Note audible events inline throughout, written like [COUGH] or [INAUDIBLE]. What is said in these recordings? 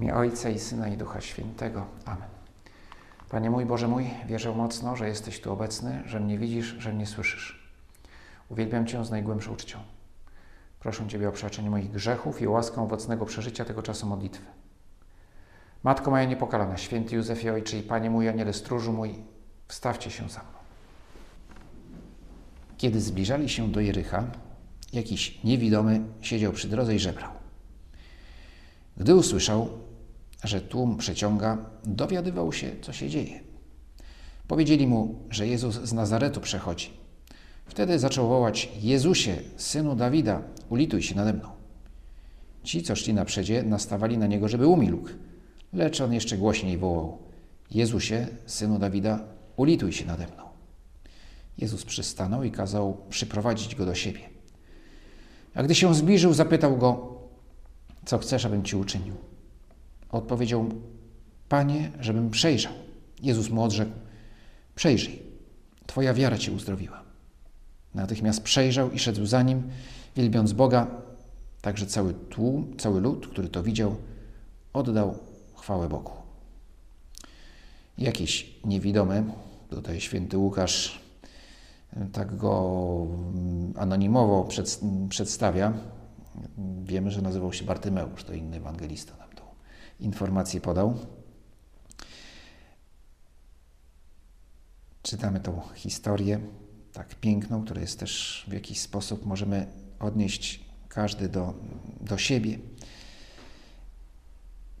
imię Ojca i Syna i Ducha Świętego. Amen. Panie mój, Boże mój, wierzę mocno, że jesteś tu obecny, że mnie widzisz, że mnie słyszysz. Uwielbiam Cię z najgłębszą uczcią. Proszę Ciebie o przebaczenie moich grzechów i łaskę owocnego przeżycia tego czasu modlitwy. Matko moja niepokalana, święty Józefie Ojcze i Panie mój, aniele stróżu mój, wstawcie się za mną. Kiedy zbliżali się do Jericha, jakiś niewidomy siedział przy drodze i żebrał. Gdy usłyszał, że tłum przeciąga, dowiadywał się, co się dzieje. Powiedzieli mu, że Jezus z Nazaretu przechodzi. Wtedy zaczął wołać: Jezusie, synu Dawida, ulituj się nade mną. Ci, co szli na przedzie, nastawali na niego, żeby umilkł. Lecz on jeszcze głośniej wołał: Jezusie, synu Dawida, ulituj się nade mną. Jezus przystanął i kazał przyprowadzić go do siebie. A gdy się zbliżył, zapytał go: Co chcesz, abym ci uczynił? Odpowiedział: Panie, żebym przejrzał. Jezus mu odrzekł: Przejrzyj, twoja wiara cię uzdrowiła. Natychmiast przejrzał i szedł za nim, wielbiąc Boga. Także cały tłum, cały lud, który to widział, oddał chwałę Bogu. Jakiś niewidomy, tutaj święty Łukasz tak go anonimowo przed, przedstawia. Wiemy, że nazywał się Bartymeusz, to inny ewangelista informację podał. Czytamy tą historię, tak piękną, która jest też w jakiś sposób możemy odnieść każdy do, do siebie.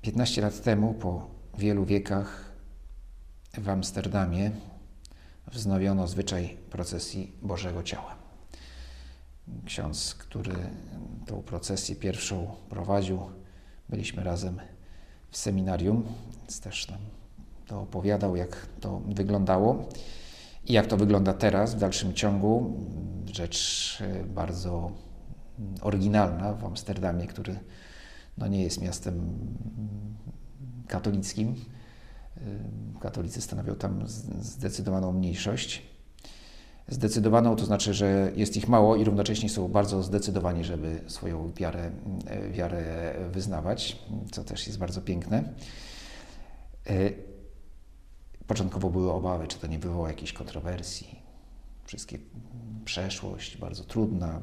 15 lat temu, po wielu wiekach, w Amsterdamie wznowiono zwyczaj procesji Bożego Ciała. Ksiądz, który tą procesję pierwszą prowadził, byliśmy razem w seminarium, więc też nam to opowiadał, jak to wyglądało i jak to wygląda teraz w dalszym ciągu. Rzecz bardzo oryginalna w Amsterdamie, który no nie jest miastem katolickim. Katolicy stanowią tam zdecydowaną mniejszość. Zdecydowaną to znaczy, że jest ich mało i równocześnie są bardzo zdecydowani, żeby swoją wiarę, wiarę wyznawać, co też jest bardzo piękne. Początkowo były obawy, czy to nie wywoła jakiejś kontrowersji. Wszystkie przeszłość bardzo trudna,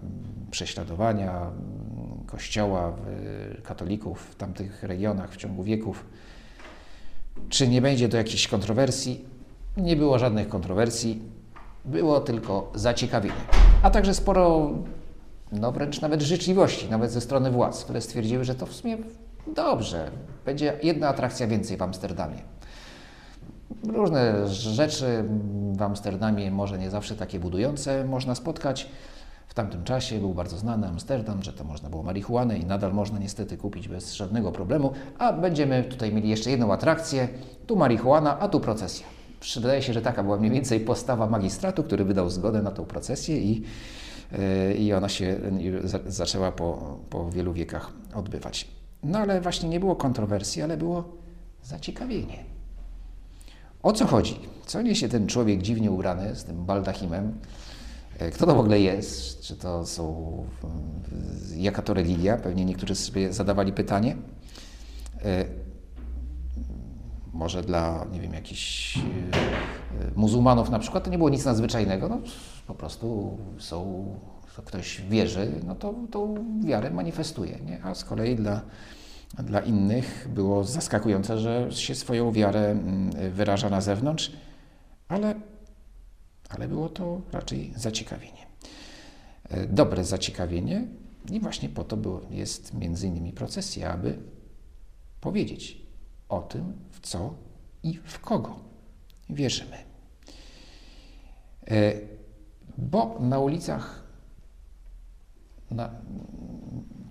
prześladowania kościoła, katolików w tamtych regionach w ciągu wieków. Czy nie będzie do jakichś kontrowersji? Nie było żadnych kontrowersji, było tylko zaciekawienie, a także sporo, no wręcz nawet życzliwości, nawet ze strony władz, które stwierdziły, że to w sumie dobrze, będzie jedna atrakcja więcej w Amsterdamie. Różne rzeczy w Amsterdamie, może nie zawsze takie budujące, można spotkać. W tamtym czasie był bardzo znany Amsterdam, że to można było marihuanę i nadal można niestety kupić bez żadnego problemu. A będziemy tutaj mieli jeszcze jedną atrakcję. Tu marihuana, a tu procesja. Wydaje się, że taka była mniej więcej postawa magistratu, który wydał zgodę na tą procesję i, i ona się zaczęła po, po wielu wiekach odbywać. No ale właśnie nie było kontrowersji, ale było zaciekawienie. O co chodzi? Co niesie ten człowiek dziwnie ubrany z tym baldachimem? Kto to w ogóle jest? Czy to są. Jaka to religia? Pewnie niektórzy sobie zadawali pytanie. Może dla, nie wiem, jakichś muzułmanów na przykład to nie było nic nadzwyczajnego. No, po prostu są, ktoś wierzy, no to tą wiarę manifestuje. Nie? A z kolei dla, dla innych było zaskakujące, że się swoją wiarę wyraża na zewnątrz, ale ale było to raczej zaciekawienie. Dobre zaciekawienie i właśnie po to było, jest między innymi procesja, aby powiedzieć o tym, w co i w kogo wierzymy. Bo na ulicach na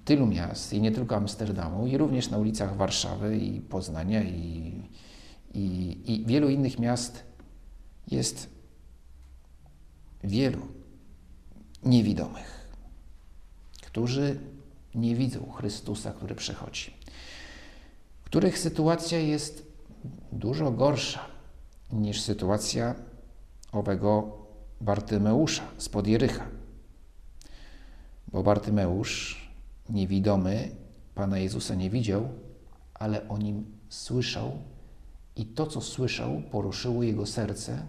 tylu miast i nie tylko Amsterdamu, i również na ulicach Warszawy i Poznania i, i, i wielu innych miast jest wielu niewidomych, którzy nie widzą Chrystusa, który przychodzi, których sytuacja jest dużo gorsza niż sytuacja owego Bartymeusza spod Jerycha. Bo Bartymeusz, niewidomy, Pana Jezusa nie widział, ale o nim słyszał i to, co słyszał, poruszyło jego serce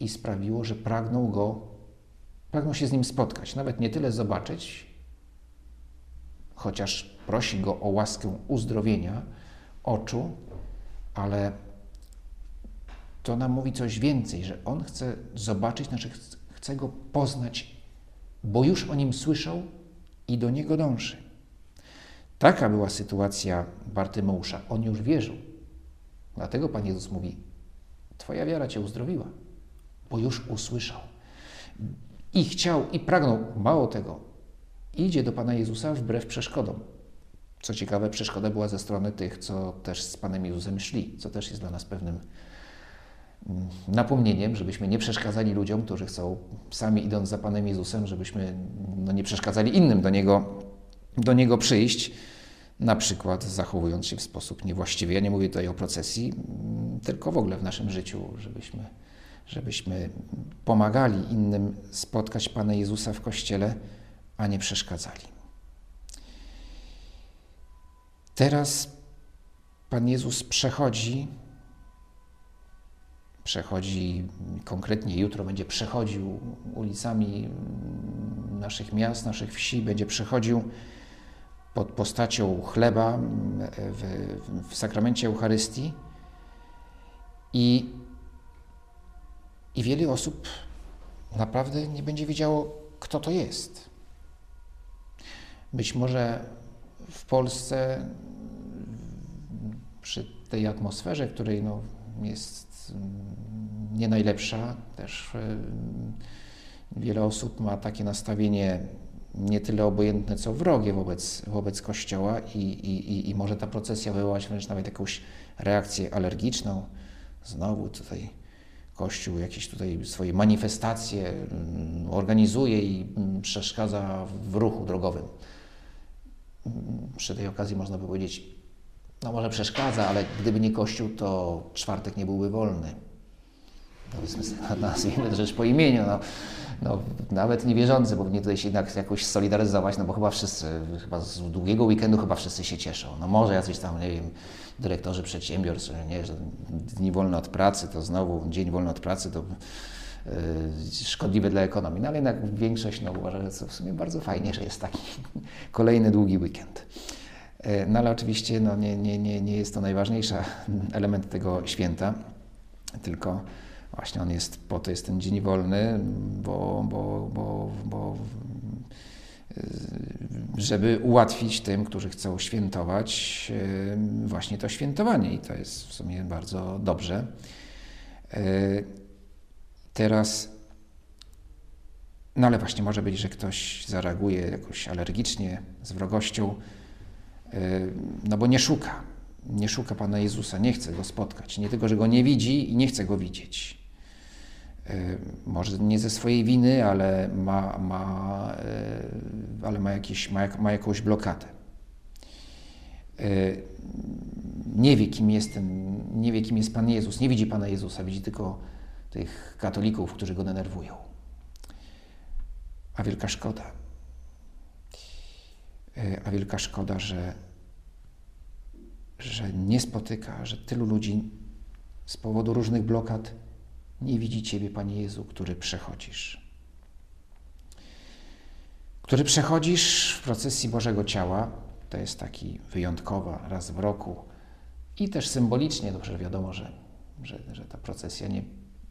i sprawiło, że pragnął go, pragnął się z nim spotkać. Nawet nie tyle zobaczyć, chociaż prosi go o łaskę uzdrowienia oczu, ale to nam mówi coś więcej, że on chce zobaczyć, znaczy chce go poznać, bo już o nim słyszał i do niego dąży. Taka była sytuacja Bartymeusza. On już wierzył. Dlatego Pan Jezus mówi: Twoja wiara cię uzdrowiła, bo już usłyszał. I chciał, i pragnął, mało tego, idzie do Pana Jezusa wbrew przeszkodom. Co ciekawe, przeszkoda była ze strony tych, co też z Panem Jezusem szli, co też jest dla nas pewnym mm, napomnieniem, żebyśmy nie przeszkadzali ludziom, którzy chcą sami idąc za Panem Jezusem, żebyśmy no, nie przeszkadzali innym do Niego, do Niego przyjść, na przykład zachowując się w sposób niewłaściwy. Ja nie mówię tutaj o procesji, mm, tylko w ogóle w naszym życiu, żebyśmy, żebyśmy pomagali innym spotkać Pana Jezusa w Kościele, a nie przeszkadzali. Teraz Pan Jezus przechodzi, przechodzi konkretnie jutro będzie przechodził ulicami naszych miast, naszych wsi, będzie przechodził pod postacią chleba w, w sakramencie Eucharystii i, i wiele osób naprawdę nie będzie wiedziało, kto to jest. Być może w Polsce przy tej atmosferze, której no, jest mm, nie najlepsza, też wiele osób ma takie nastawienie nie tyle obojętne, co wrogie wobec, wobec Kościoła i, i, i może ta procesja wywołać wręcz nawet jakąś reakcję alergiczną. Znowu tutaj Kościół jakieś tutaj swoje manifestacje mm, organizuje i mm, przeszkadza w ruchu drogowym przy tej okazji można by powiedzieć, no może przeszkadza, ale gdyby nie Kościół, to czwartek nie byłby wolny. [LAUGHS] Nazwijmy to rzecz po imieniu. No, no, nawet niewierzący powinni tutaj się jednak jakoś solidaryzować, no bo chyba wszyscy, chyba z długiego weekendu chyba wszyscy się cieszą. No może jacyś tam, nie wiem, dyrektorzy przedsiębiorstw, nie, że dni wolne od pracy, to znowu dzień wolny od pracy, to szkodliwe dla ekonomii. No ale jednak większość no, uważa, że to w sumie bardzo fajnie, że jest taki [LAUGHS] kolejny długi weekend. Y, no ale oczywiście no, nie, nie, nie, nie jest to najważniejszy element tego święta, tylko właśnie on jest, po to jest ten dzień wolny, bo, bo, bo, bo y, żeby ułatwić tym, którzy chcą świętować, właśnie to świętowanie i to jest w sumie bardzo dobrze. Teraz, no ale właśnie może być, że ktoś zareaguje jakoś alergicznie, z wrogością, yy, no bo nie szuka, nie szuka Pana Jezusa, nie chce Go spotkać. Nie tylko, że Go nie widzi i nie chce Go widzieć. Yy, może nie ze swojej winy, ale ma, ma, yy, ale ma, jakieś, ma, ma jakąś blokadę. Nie wie, kim jest ten, nie wie, kim jest Pan Jezus, nie widzi Pana Jezusa, widzi tylko tych katolików, którzy go denerwują. A wielka szkoda. E, a wielka szkoda, że, że nie spotyka, że tylu ludzi z powodu różnych blokad nie widzi Ciebie, Panie Jezu, który przechodzisz. Który przechodzisz w procesji Bożego Ciała, to jest taki wyjątkowa, raz w roku i też symbolicznie, dobrze wiadomo, że, że, że ta procesja nie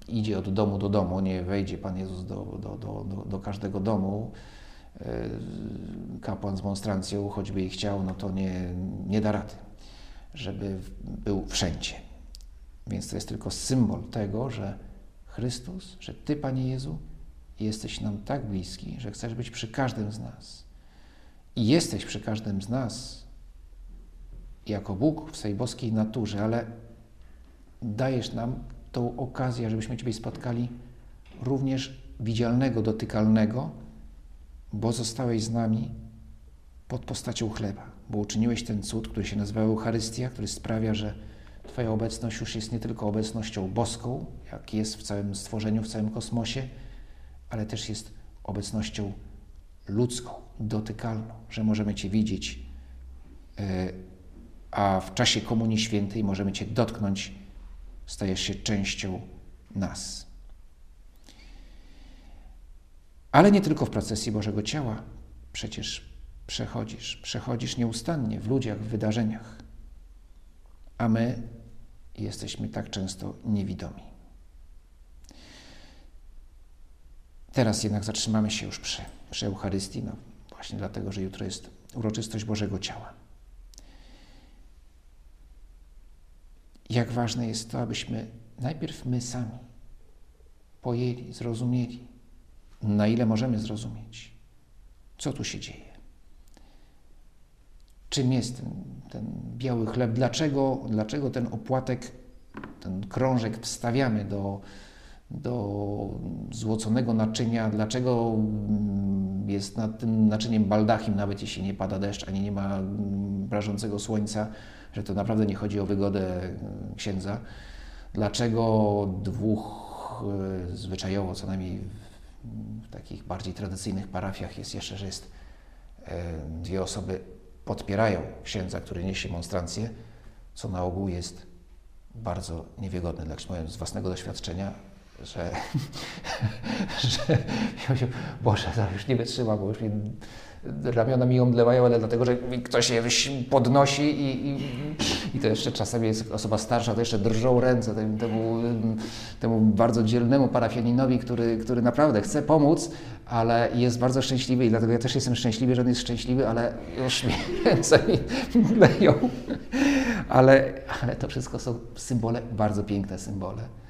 idzie od domu do domu, nie wejdzie Pan Jezus do, do, do, do, każdego domu. E, kapłan z monstrancją, choćby i chciał, no to nie, nie da rady, żeby był wszędzie. Więc to jest tylko symbol tego, że Chrystus, że Ty, Panie Jezu, jesteś nam tak bliski, że chcesz być przy każdym z nas. I jesteś przy każdym z nas jako Bóg w swej boskiej naturze, ale dajesz nam tą okazję, żebyśmy Ciebie spotkali również widzialnego, dotykalnego, bo zostałeś z nami pod postacią chleba, bo uczyniłeś ten cud, który się nazywa Eucharystia, który sprawia, że Twoja obecność już jest nie tylko obecnością boską, jak jest w całym stworzeniu, w całym kosmosie, ale też jest obecnością ludzką, dotykalną, że możemy Cię widzieć e, a w czasie Komunii Świętej możemy Cię dotknąć, stajesz się częścią nas. Ale nie tylko w procesji Bożego Ciała, przecież przechodzisz, przechodzisz nieustannie w ludziach, w wydarzeniach, a my jesteśmy tak często niewidomi. Teraz jednak zatrzymamy się już przy, przy Eucharystii, no właśnie dlatego, że jutro jest uroczystość Bożego Ciała. Jak ważne jest to, abyśmy najpierw my sami pojęli, zrozumieli, na ile możemy zrozumieć, co tu się dzieje. Czym jest ten, ten biały chleb? Dlaczego, dlaczego ten opłatek, ten krążek wstawiamy do, do złoconego naczynia? Dlaczego mm, jest nad tym naczyniem baldachim, nawet jeśli nie pada deszcz, ani nie ma brażącego mm, słońca, że to naprawdę nie chodzi o wygodę mm, księdza? Dlaczego dwóch y, zwyczajowo, co najmniej w takich bardziej tradycyjnych parafiach jest jeszcze, że jest e, dwie osoby podpierają księdza, który niesie monstrancję, co na ogół jest bardzo niewygodne. Mówiąc z własnego doświadczenia, że, [LAUGHS] że się, [LAUGHS] Boże, już nie wytrzyma, bo już mi ramiona mi omdlewają, ale dlatego, że ktoś je podnosi i, i, i to jeszcze czasami jest osoba starsza, to jeszcze drżą ręce temu, temu, temu bardzo dzielnemu parafianinowi, który, który naprawdę chce pomóc, ale jest bardzo szczęśliwy i dlatego ja też jestem szczęśliwy, że on jest szczęśliwy, ale już mi [LAUGHS] ręce mi mdleją. Ale, ale to wszystko są symbole, bardzo piękne symbole.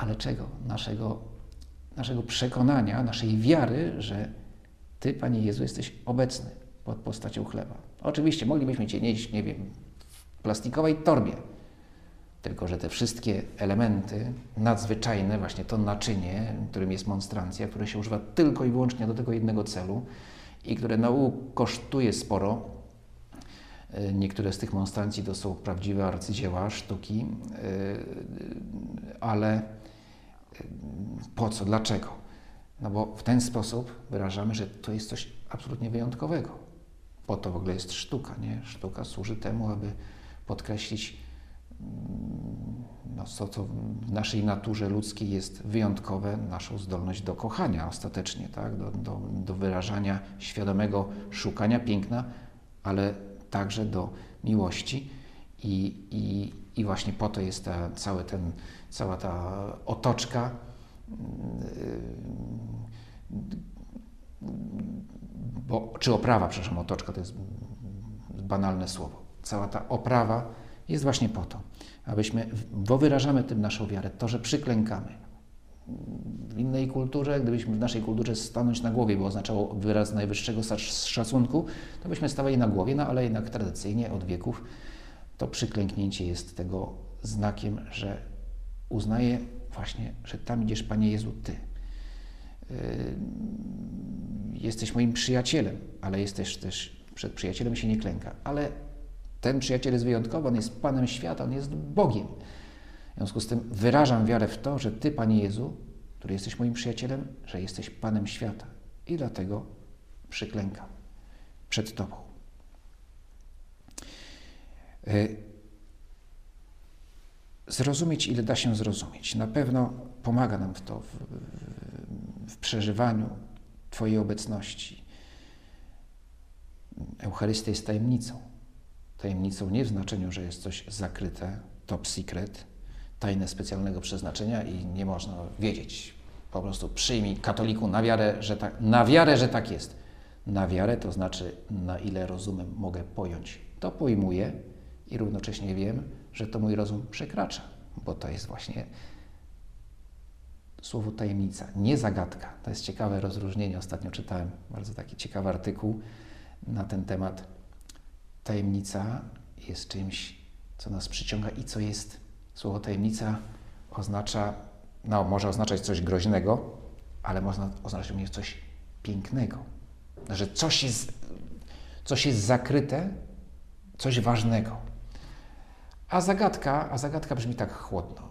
Ale czego? Naszego, naszego przekonania, naszej wiary, że ty, Panie Jezu, jesteś obecny pod postacią chleba. Oczywiście moglibyśmy Cię nieść, nie wiem, w plastikowej torbie, tylko że te wszystkie elementy nadzwyczajne, właśnie to naczynie, którym jest monstrancja, które się używa tylko i wyłącznie do tego jednego celu i które nauku kosztuje sporo, e, Niektóre z tych monstrancji to są prawdziwe arcydzieła, sztuki, e, ale e, po co, dlaczego? No bo w ten sposób wyrażamy, że to jest coś absolutnie wyjątkowego. Po to w ogóle jest sztuka, nie? Sztuka służy temu, aby podkreślić mm, no, co, co w naszej naturze ludzkiej jest wyjątkowe, naszą zdolność do kochania ostatecznie, tak? do, do, do wyrażania świadomego szukania piękna, ale także do miłości. I, i, i właśnie po to jest ta, cały ten, cała ta otoczka bo, czy oprawa, przepraszam, otoczka to jest banalne słowo. Cała ta oprawa jest właśnie po to, abyśmy, bo wyrażamy tym naszą wiarę, to, że przyklękamy. W innej kulturze, gdybyśmy w naszej kulturze stanąć na głowie, by oznaczało wyraz najwyższego szacunku, to byśmy stawali na głowie, no ale jednak tradycyjnie od wieków to przyklęknięcie jest tego znakiem, że uznaję właśnie, że tam idziesz, Panie Jezu, Ty. Yy, jesteś moim przyjacielem, ale jesteś też, przed przyjacielem się nie klęka. Ale ten przyjaciel jest wyjątkowy, on jest Panem świata, on jest Bogiem. W związku z tym wyrażam wiarę w to, że Ty, Panie Jezu, który jesteś moim przyjacielem, że jesteś Panem świata. I dlatego przyklękam przed Tobą. Yy, zrozumieć, ile da się zrozumieć. Na pewno pomaga nam w to, w, w przeżywaniu Twojej obecności. Eucharystia jest tajemnicą. Tajemnicą nie w znaczeniu, że jest coś zakryte, top secret, tajne specjalnego przeznaczenia i nie można wiedzieć. Po prostu przyjmij katoliku na wiarę, że tak, na wiarę, że tak jest. Na wiarę to znaczy, na ile rozumem mogę pojąć. To pojmuję i równocześnie wiem, że to mój rozum przekracza, bo to jest właśnie słowo tajemnica, nie zagadka. To jest ciekawe rozróżnienie. Ostatnio czytałem bardzo taki ciekawy artykuł na ten temat. Tajemnica jest czymś, co nas przyciąga i co jest. Słowo tajemnica oznacza, no, może oznaczać coś groźnego, ale można oznaczać również coś pięknego. Że coś jest, coś jest zakryte, coś ważnego. A zagadka, a zagadka brzmi tak chłodno.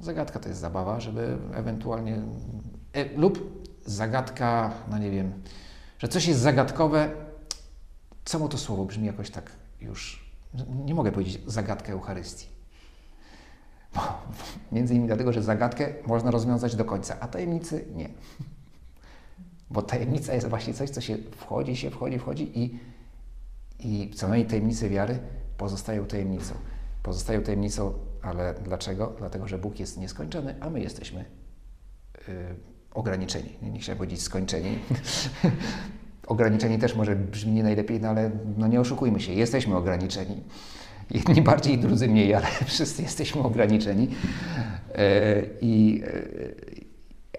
Zagadka to jest zabawa, żeby ewentualnie. E, lub zagadka, no nie wiem, że coś jest zagadkowe, samo to słowo brzmi jakoś tak już nie mogę powiedzieć zagadkę Eucharystii. Bo, między innymi dlatego, że zagadkę można rozwiązać do końca, a tajemnicy nie. Bo tajemnica jest właśnie coś, co się wchodzi, się wchodzi, wchodzi i, i co najmniej tajemnice wiary pozostają tajemnicą. Pozostają tajemnicą, ale dlaczego? Dlatego, że Bóg jest nieskończony, a my jesteśmy yy, ograniczeni. Nie chciałem powiedzieć skończeni. [LAUGHS] ograniczeni też może brzmi nie najlepiej, no ale no nie oszukujmy się, jesteśmy ograniczeni. Jedni bardziej, drudzy mniej, ale [LAUGHS] wszyscy jesteśmy ograniczeni. Yy, i, yy,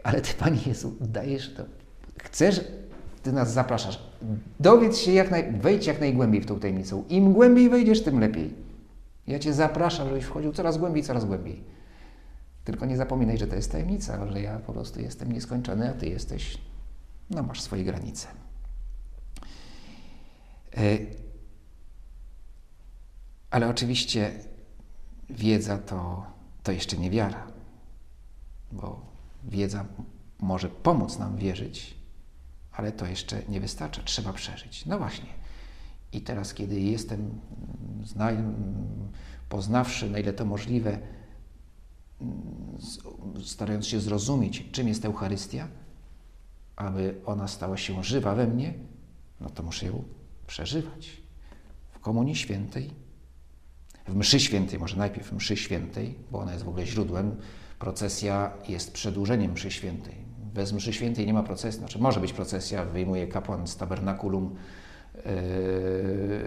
ale Ty, Panie Jezu, dajesz to Chcesz, Ty nas zapraszasz. Dowiedz się jak naj... wejdź jak najgłębiej w tą tajemnicę. Im głębiej wejdziesz, tym lepiej. Ja Cię zapraszam, żebyś wchodził coraz głębiej, coraz głębiej. Tylko nie zapominaj, że to jest tajemnica, że ja po prostu jestem nieskończony, a Ty jesteś, no masz swoje granice. E, ale oczywiście wiedza to, to jeszcze nie wiara, bo wiedza może pomóc nam wierzyć, ale to jeszcze nie wystarcza, trzeba przeżyć. No właśnie. I teraz, kiedy jestem, poznawszy, na ile to możliwe, starając się zrozumieć, czym jest Eucharystia, aby ona stała się żywa we mnie, no to muszę ją przeżywać. W Komunii Świętej, w mszy świętej, może najpierw w mszy świętej, bo ona jest w ogóle źródłem, procesja jest przedłużeniem mszy świętej bez mszy świętej nie ma procesji, znaczy może być procesja, wyjmuje kapłan z tabernakulum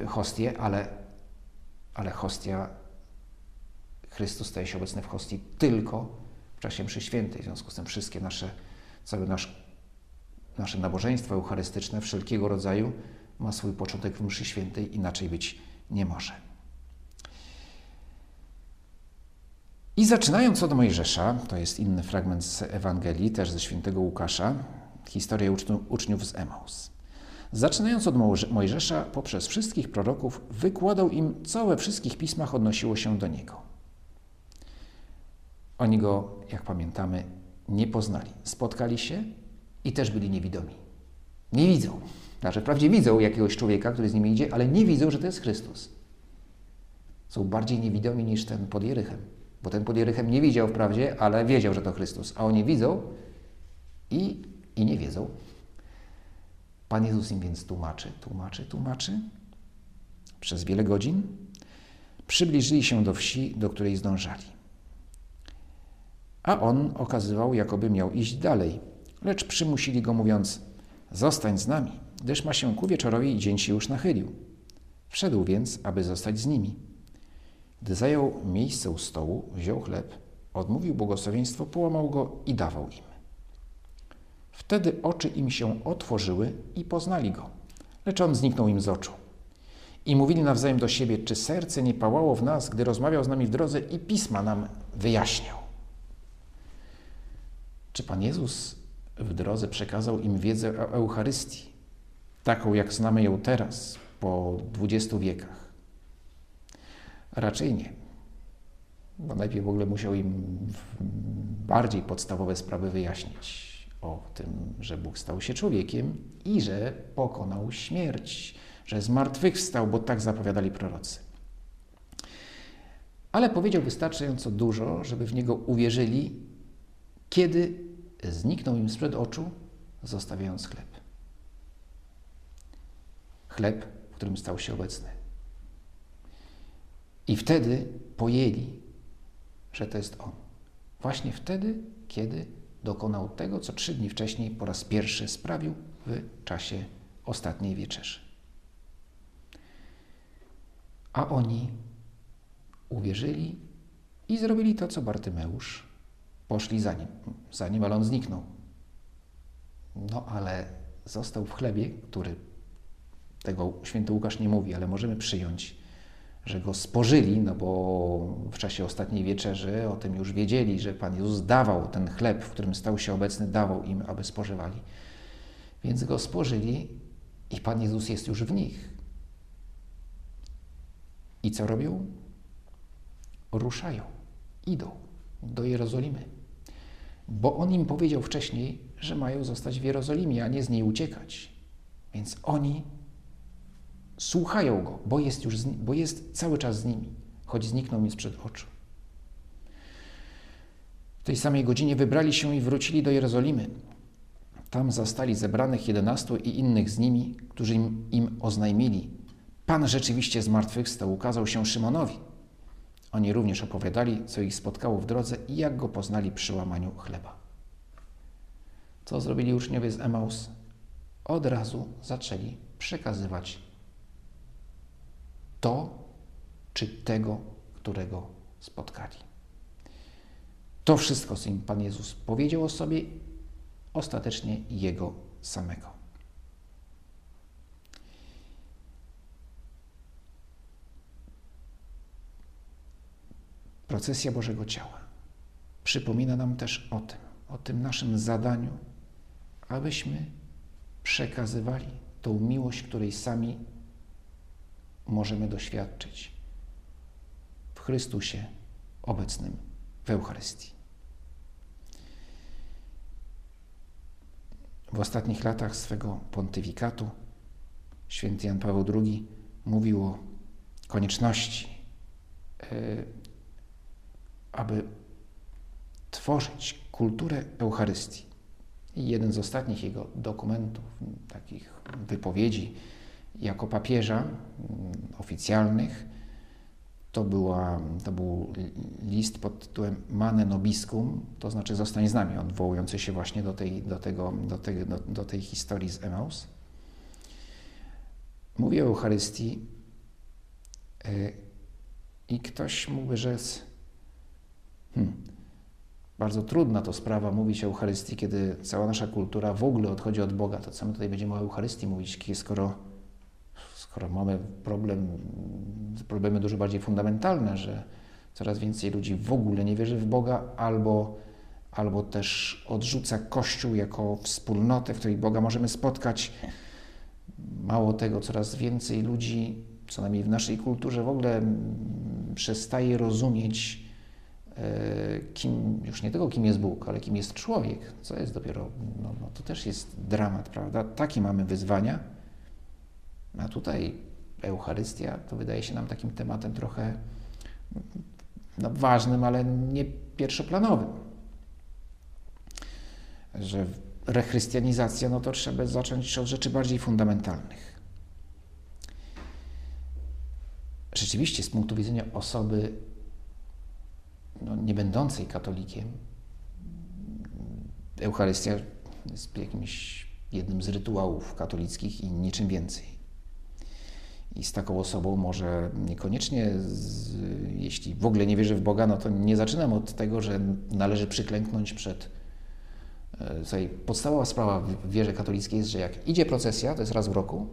hostię, ale, ale hostia, Chrystus staje się obecny w hostii tylko w czasie mszy świętej. W związku z tym wszystkie nasze, cały nasz, nasze nabożeństwo eucharystyczne wszelkiego rodzaju ma swój początek w mszy świętej, inaczej być nie może. I zaczynając od Mojżesza, to jest inny fragment z Ewangelii, też ze świętego Łukasza, historię uczniów z Emaus. Zaczynając od Mojżesza, poprzez wszystkich proroków, wykładał im, co we wszystkich pismach odnosiło się do niego. Oni go, jak pamiętamy, nie poznali. Spotkali się i też byli niewidomi. Nie widzą. Znaczy, wprawdzie widzą jakiegoś człowieka, który z nimi idzie, ale nie widzą, że to jest Chrystus. Są bardziej niewidomi niż ten pod Jerychem. Bo ten pod Jerychem nie widział wprawdzie, ale wiedział, że to Chrystus. A oni widzą i, i nie wiedzą. Pan Jezus im więc tłumaczy, tłumaczy, tłumaczy. Przez wiele godzin przybliżyli się do wsi, do której zdążali. A on okazywał, jakoby miał iść dalej, lecz przymusili go, mówiąc: Zostań z nami, gdyż ma się ku wieczorowi i dzień się już nachylił. Wszedł więc, aby zostać z nimi. Gdy zajął miejsce u stołu, wziął chleb, odmówił błogosławieństwo, połamał go i dawał im. Wtedy oczy im się otworzyły i poznali go, lecz on zniknął im z oczu. I mówili nawzajem do siebie, czy serce nie pałało w nas, gdy rozmawiał z nami w drodze i pisma nam wyjaśniał. Czy Pan Jezus w drodze przekazał im wiedzę o Eucharystii, taką jak znamy ją teraz, po dwudziestu wiekach? Raczej nie. Bo najpierw w ogóle musiał im bardziej podstawowe sprawy wyjaśnić o tym, że Bóg stał się człowiekiem i że pokonał śmierć, że zmartwychwstał, bo tak zapowiadali prorocy. Ale powiedział wystarczająco dużo, żeby w niego uwierzyli, kiedy zniknął im sprzed oczu, zostawiając chleb. Chleb, w którym stał się obecny. I wtedy pojęli, że to jest On. Właśnie wtedy, kiedy dokonał tego, co trzy dni wcześniej po raz pierwszy sprawił w czasie ostatniej wieczerzy. A oni uwierzyli i zrobili to, co Bartymeusz. Poszli za nim, za nim, ale on zniknął. No ale został w chlebie, który tego święty Łukasz nie mówi, ale możemy przyjąć, że go spożyli, no bo w czasie ostatniej wieczerzy o tym już wiedzieli, że Pan Jezus dawał ten chleb, w którym stał się obecny, dawał im, aby spożywali. Więc go spożyli i Pan Jezus jest już w nich. I co robią? Ruszają, idą do Jerozolimy. Bo on im powiedział wcześniej, że mają zostać w Jerozolimie, a nie z niej uciekać. Więc oni słuchają Go, bo jest już, bo jest cały czas z nimi, choć zniknął mi sprzed oczu. W tej samej godzinie wybrali się i wrócili do Jerozolimy. Tam zastali zebranych jedenastu i innych z nimi, którzy im, im oznajmili. Pan rzeczywiście zmartwychwstał, ukazał się Szymonowi. Oni również opowiadali, co ich spotkało w drodze i jak go poznali przy łamaniu chleba. Co zrobili uczniowie z Emaus? Od razu zaczęli przekazywać to czy tego, którego spotkali. To wszystko, co im Pan Jezus powiedział o sobie, ostatecznie Jego samego. Procesja Bożego Ciała przypomina nam też o tym, o tym naszym zadaniu, abyśmy przekazywali tą miłość, której sami możemy doświadczyć w Chrystusie obecnym w Eucharystii. W ostatnich latach swego pontyfikatu święty Jan Paweł II mówił o konieczności, e, aby tworzyć kulturę Eucharystii. I jeden z ostatnich jego dokumentów, takich wypowiedzi jako papieża mm, oficjalnych, to, była, to był list pod tytułem Mane Nobiscum, to znaczy zostań z nami, odwołujący się właśnie do tej, do tego, do tej, do, do tej historii z Emaus. Mówi o Eucharystii yy, i ktoś mógłby rzec, hmm, bardzo trudna to sprawa mówić o Eucharystii, kiedy cała nasza kultura w ogóle odchodzi od Boga. To co my tutaj będziemy o Eucharystii mówić, skoro skoro mamy problem, problemy dużo bardziej fundamentalne, że coraz więcej ludzi w ogóle nie wierzy w Boga albo, albo też odrzuca Kościół jako wspólnotę, w której Boga możemy spotkać. Mało tego, coraz więcej ludzi, co najmniej w naszej kulturze, w ogóle przestaje rozumieć, e, kim, już nie tego, kim jest Bóg, ale kim jest człowiek, co jest dopiero, no, no to też jest dramat, prawda? Takie mamy wyzwania. A tutaj Eucharystia to wydaje się nam takim tematem trochę no, ważnym, ale nie pierwszoplanowym. Że rechrystianizacja, no to trzeba zacząć od rzeczy bardziej fundamentalnych. Rzeczywiście, z punktu widzenia osoby no, nie będącej katolikiem, Eucharystia jest jakimś jednym z rytuałów katolickich i niczym więcej. I z taką osobą może niekoniecznie, z, jeśli w ogóle nie wierzy w Boga, no to nie zaczynam od tego, że należy przyklęknąć przed. E, tutaj podstawowa sprawa w wierze katolickiej jest, że jak idzie procesja, to jest raz w roku,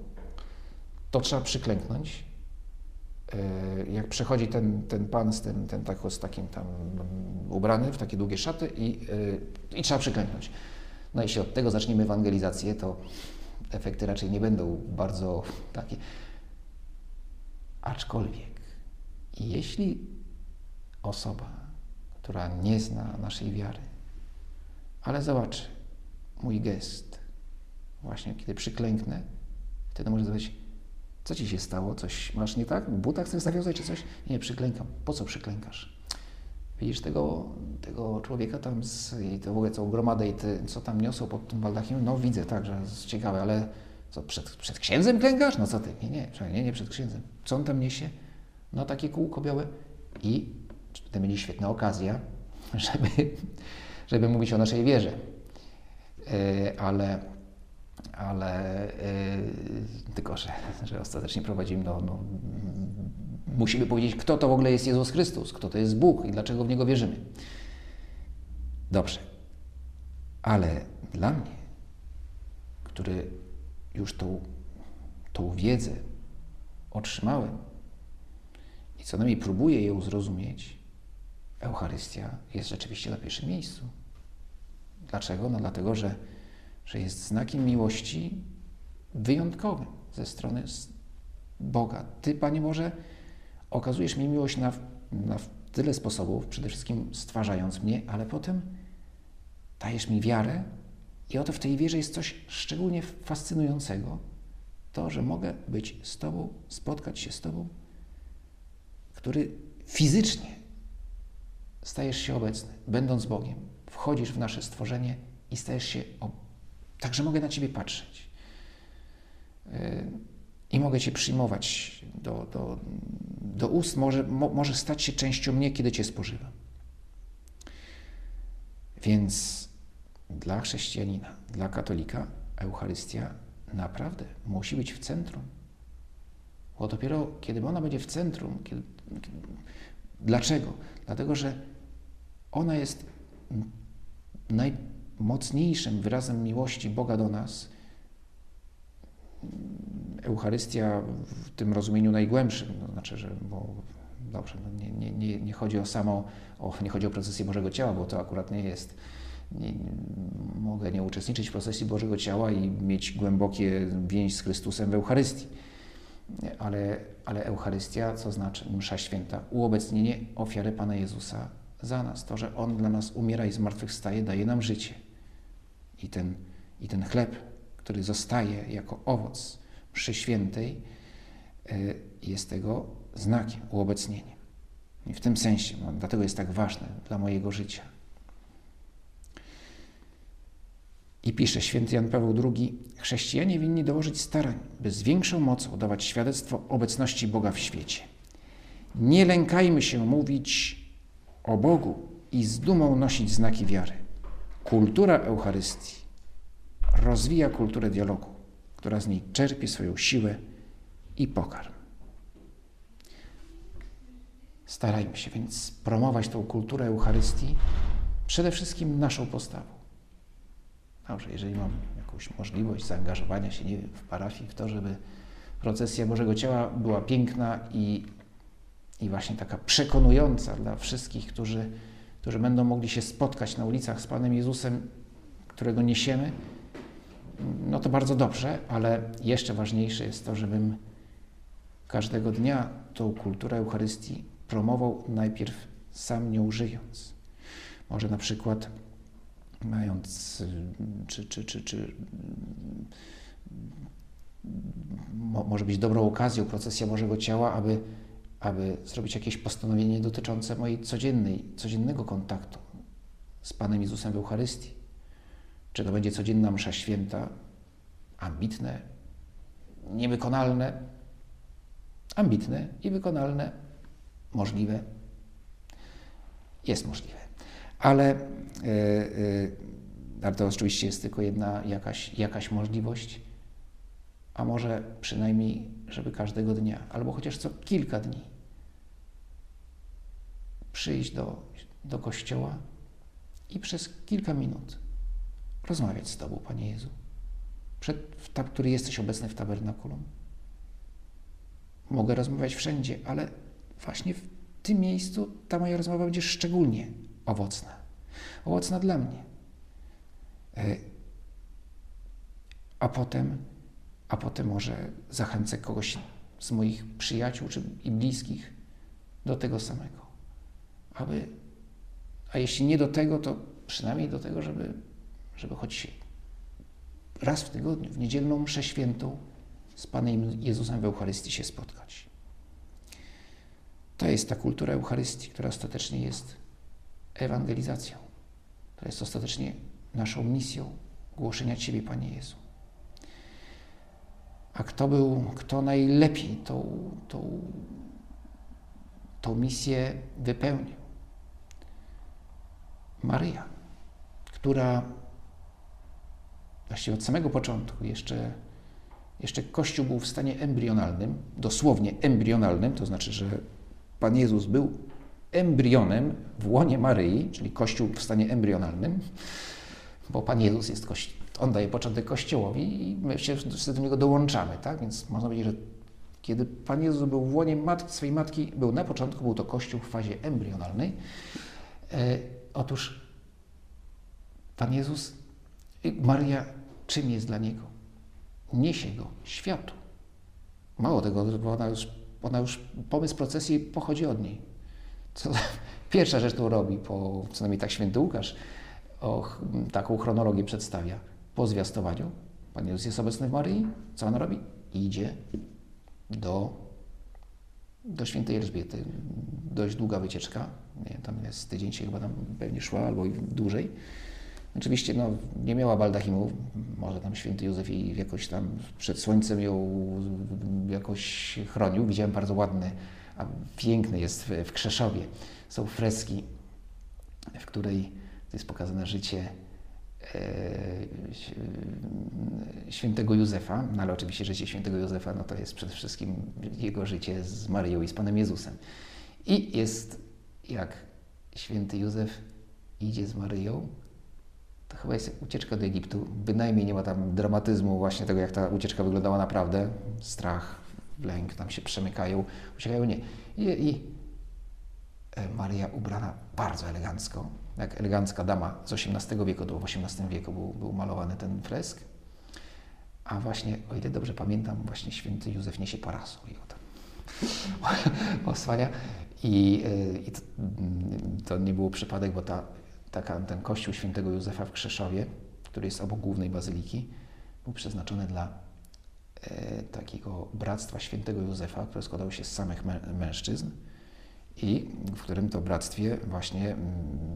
to trzeba przyklęknąć. E, jak przechodzi ten, ten pan z, tym, ten tak, z takim tam ubrany w takie długie szaty i, e, i trzeba przyklęknąć. No jeśli od tego zaczniemy ewangelizację, to efekty raczej nie będą bardzo takie. Aczkolwiek, jeśli osoba, która nie zna naszej wiary, ale zobaczy mój gest, właśnie kiedy przyklęknę, wtedy może zapytać, co ci się stało? Coś masz nie tak? W butach chcesz zawiązać czy coś? Nie, przyklękam. Po co przyklękasz? Widzisz tego, tego człowieka tam, z, i to w ogóle całą gromadę i te, co tam niosą pod tym baldachiem? No widzę, tak, że jest ciekawe, ale co, przed, przed księdzem klękasz? No co ty? Nie, nie, nie, nie przed księdzem. Co on tam niesie? No takie kółko białe. I to będzie świetna okazja, [LAUGHS] żeby, żeby mówić o naszej wierze. Yy, ale ale yy, tylko, że, że ostatecznie prowadzimy, no, no, musimy powiedzieć, kto to w ogóle jest Jezus Chrystus, kto to jest Bóg i dlaczego w Niego wierzymy. Dobrze, ale dla mnie, który już tą, tą wiedzę otrzymałem i co najmniej próbuję ją zrozumieć, Eucharystia jest rzeczywiście na pierwszym miejscu. Dlaczego? No dlatego, że, że jest znakiem miłości wyjątkowym ze strony Boga. Ty, Panie Boże, okazujesz mi miłość na, na tyle sposobów, przede wszystkim stwarzając mnie, ale potem dajesz mi wiarę, i oto w tej wierze jest coś szczególnie fascynującego, to, że mogę być z Tobą, spotkać się z Tobą, który fizycznie stajesz się obecny, będąc Bogiem, wchodzisz w nasze stworzenie i stajesz się, ob... także mogę na Ciebie patrzeć. Yy, I mogę Cię przyjmować do, do, do ust, może, mo, może stać się częścią mnie, kiedy Cię spożywam. Więc dla chrześcijanina, dla katolika Eucharystia naprawdę musi być w centrum. Bo dopiero kiedy ona będzie w centrum, kiedy, dlaczego? Dlatego, że ona jest najmocniejszym wyrazem miłości Boga do nas. Eucharystia w tym rozumieniu najgłębszym, to znaczy, że bo dobrze, no nie, nie, nie chodzi o samo, o, nie chodzi o procesję Bożego Ciała, bo to akurat nie jest nie, mogę nie uczestniczyć w procesji Bożego Ciała i mieć głębokie więź z Chrystusem w Eucharystii. Ale, ale Eucharystia, co znaczy msza święta? Uobecnienie ofiary Pana Jezusa za nas. To, że On dla nas umiera i zmartwychwstaje, daje nam życie. I ten, i ten chleb, który zostaje jako owoc mszy świętej, y, jest tego znakiem, uobecnieniem. I w tym sensie, no, dlatego jest tak ważne dla mojego życia. I pisze święty Jan Paweł II, chrześcijanie winni dołożyć starań, by z większą mocą dawać świadectwo obecności Boga w świecie. Nie lękajmy się mówić o Bogu i z dumą nosić znaki wiary. Kultura Eucharystii rozwija kulturę dialogu, która z niej czerpie swoją siłę i pokarm. Starajmy się więc promować tą kulturę Eucharystii przede wszystkim naszą postawą. Dobrze, jeżeli mam jakąś możliwość zaangażowania się, nie wiem, w parafii, w to, żeby procesja Bożego Ciała była piękna i, i właśnie taka przekonująca dla wszystkich, którzy, którzy będą mogli się spotkać na ulicach z Panem Jezusem, którego niesiemy, no to bardzo dobrze, ale jeszcze ważniejsze jest to, żebym każdego dnia tą kulturę Eucharystii promował najpierw sam nią żyjąc. Może na przykład mając, czy, czy, czy, czy może być dobrą okazją procesja Bożego Ciała, aby, aby zrobić jakieś postanowienie dotyczące mojej codziennej, codziennego kontaktu z Panem Jezusem w Eucharystii. Czy to będzie codzienna msza święta, ambitne, niewykonalne, ambitne i wykonalne, możliwe, jest możliwe. Ale, yy, ale to oczywiście jest tylko jedna jakaś, jakaś możliwość, a może przynajmniej, żeby każdego dnia, albo chociaż co kilka dni przyjść do, do kościoła i przez kilka minut rozmawiać z Tobą, Panie Jezu, przed, ta, który jesteś obecny w tabernakulum. Mogę rozmawiać wszędzie, ale właśnie w tym miejscu ta moja rozmowa będzie szczególnie owocna. Owocna dla mnie. E, a potem, a potem może zachęcę kogoś z moich przyjaciół czy i bliskich do tego samego. Aby, a jeśli nie do tego, to przynajmniej do tego, żeby, żeby choć raz w tygodniu, w niedzielną mszę świętą z Panem Jezusem w Eucharystii się spotkać. To jest ta kultura Eucharystii, która ostatecznie jest ewangelizacją. To jest ostatecznie naszą misją głoszenia Ciebie, Panie Jezu. A kto był, kto najlepiej tą, tą, tą misję wypełnił? Maryja, która właściwie od samego początku, jeszcze, jeszcze Kościół był w stanie embrionalnym, dosłownie embrionalnym, to znaczy, że Pan Jezus był embrionem w łonie Maryi, czyli Kościół w stanie embrionalnym, bo Pan Jezus jest Kościół, On daje początek Kościołowi i my się do niego dołączamy, tak? Więc można powiedzieć, że kiedy Pan Jezus był w łonie matki, swojej matki, był na początku, był to Kościół w fazie embrionalnej. E, otóż Pan Jezus, Maria, czym jest dla Niego? Niesie Go światu. Mało tego, bo ona już, ona już pomysł procesji pochodzi od niej. Co, pierwsza rzecz, którą robi, po, co najmniej tak święty Łukasz o, taką chronologię przedstawia. Po zwiastowaniu Pan Jezus jest obecny w Maryi. Co on robi? idzie do, do świętej Elżbiety. Dość długa wycieczka, nie, tam jest tydzień się chyba tam pewnie szła, albo i dłużej. Oczywiście no, nie miała baldachimów, może tam święty Józef jej jakoś tam przed słońcem ją jakoś chronił. Widziałem bardzo ładny, a piękny jest w, w Krzeszowie. Są freski, w której jest pokazane życie e, świętego Józefa, no ale oczywiście życie świętego Józefa no to jest przede wszystkim jego życie z Maryją i z Panem Jezusem. I jest jak święty Józef idzie z Maryją, to chyba jest ucieczka do Egiptu. Bynajmniej nie ma tam dramatyzmu właśnie tego, jak ta ucieczka wyglądała naprawdę. Strach, lęk, tam się przemykają, uciekają, nie. I, i e, Maria ubrana bardzo elegancko, jak elegancka dama z XVIII wieku, to w XVIII wieku był, był malowany ten fresk. A właśnie, o ile dobrze pamiętam, właśnie święty Józef niesie parasol i tam [LAUGHS] osłania. I, e, i to, to nie było przypadek, bo ta taka, ten kościół świętego Józefa w Krzeszowie, który jest obok głównej bazyliki, był przeznaczony dla takiego bractwa świętego Józefa, które składało się z samych mę mężczyzn i w którym to bractwie właśnie m,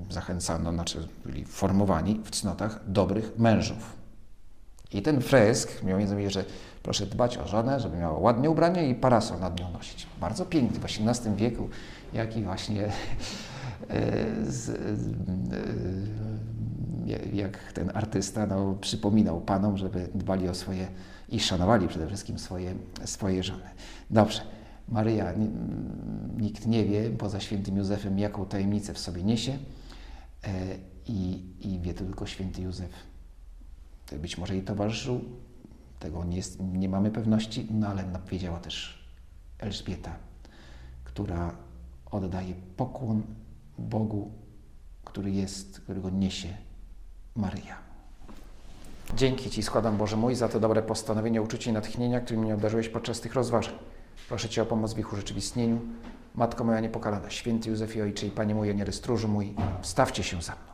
zachęcano, znaczy byli formowani w cnotach dobrych mężów. I ten fresk miał między innymi, że proszę dbać o żonę, żeby miała ładnie ubranie i parasol nad nią nosić. Bardzo piękny, w XVIII wieku, jaki właśnie z, jak ten artysta no, przypominał panom, żeby dbali o swoje i szanowali przede wszystkim swoje, swoje żony. Dobrze. Maryja, nikt nie wie poza świętym Józefem, jaką tajemnicę w sobie niesie e, i, i wie to tylko święty Józef. Być może jej towarzyszył, tego nie, jest, nie mamy pewności, no ale wiedziała też Elżbieta, która oddaje pokłon Bogu, który jest, którego niesie Maryja. Dzięki Ci składam, Boże mój, za to dobre postanowienie, uczucie i natchnienia, którymi mnie obdarzyłeś podczas tych rozważań. Proszę Cię o pomoc w ich urzeczywistnieniu. Matko moja niepokalana, święty Józefie Ojcze i Panie mój, Aniele Stróżu mój, stawcie się za mną.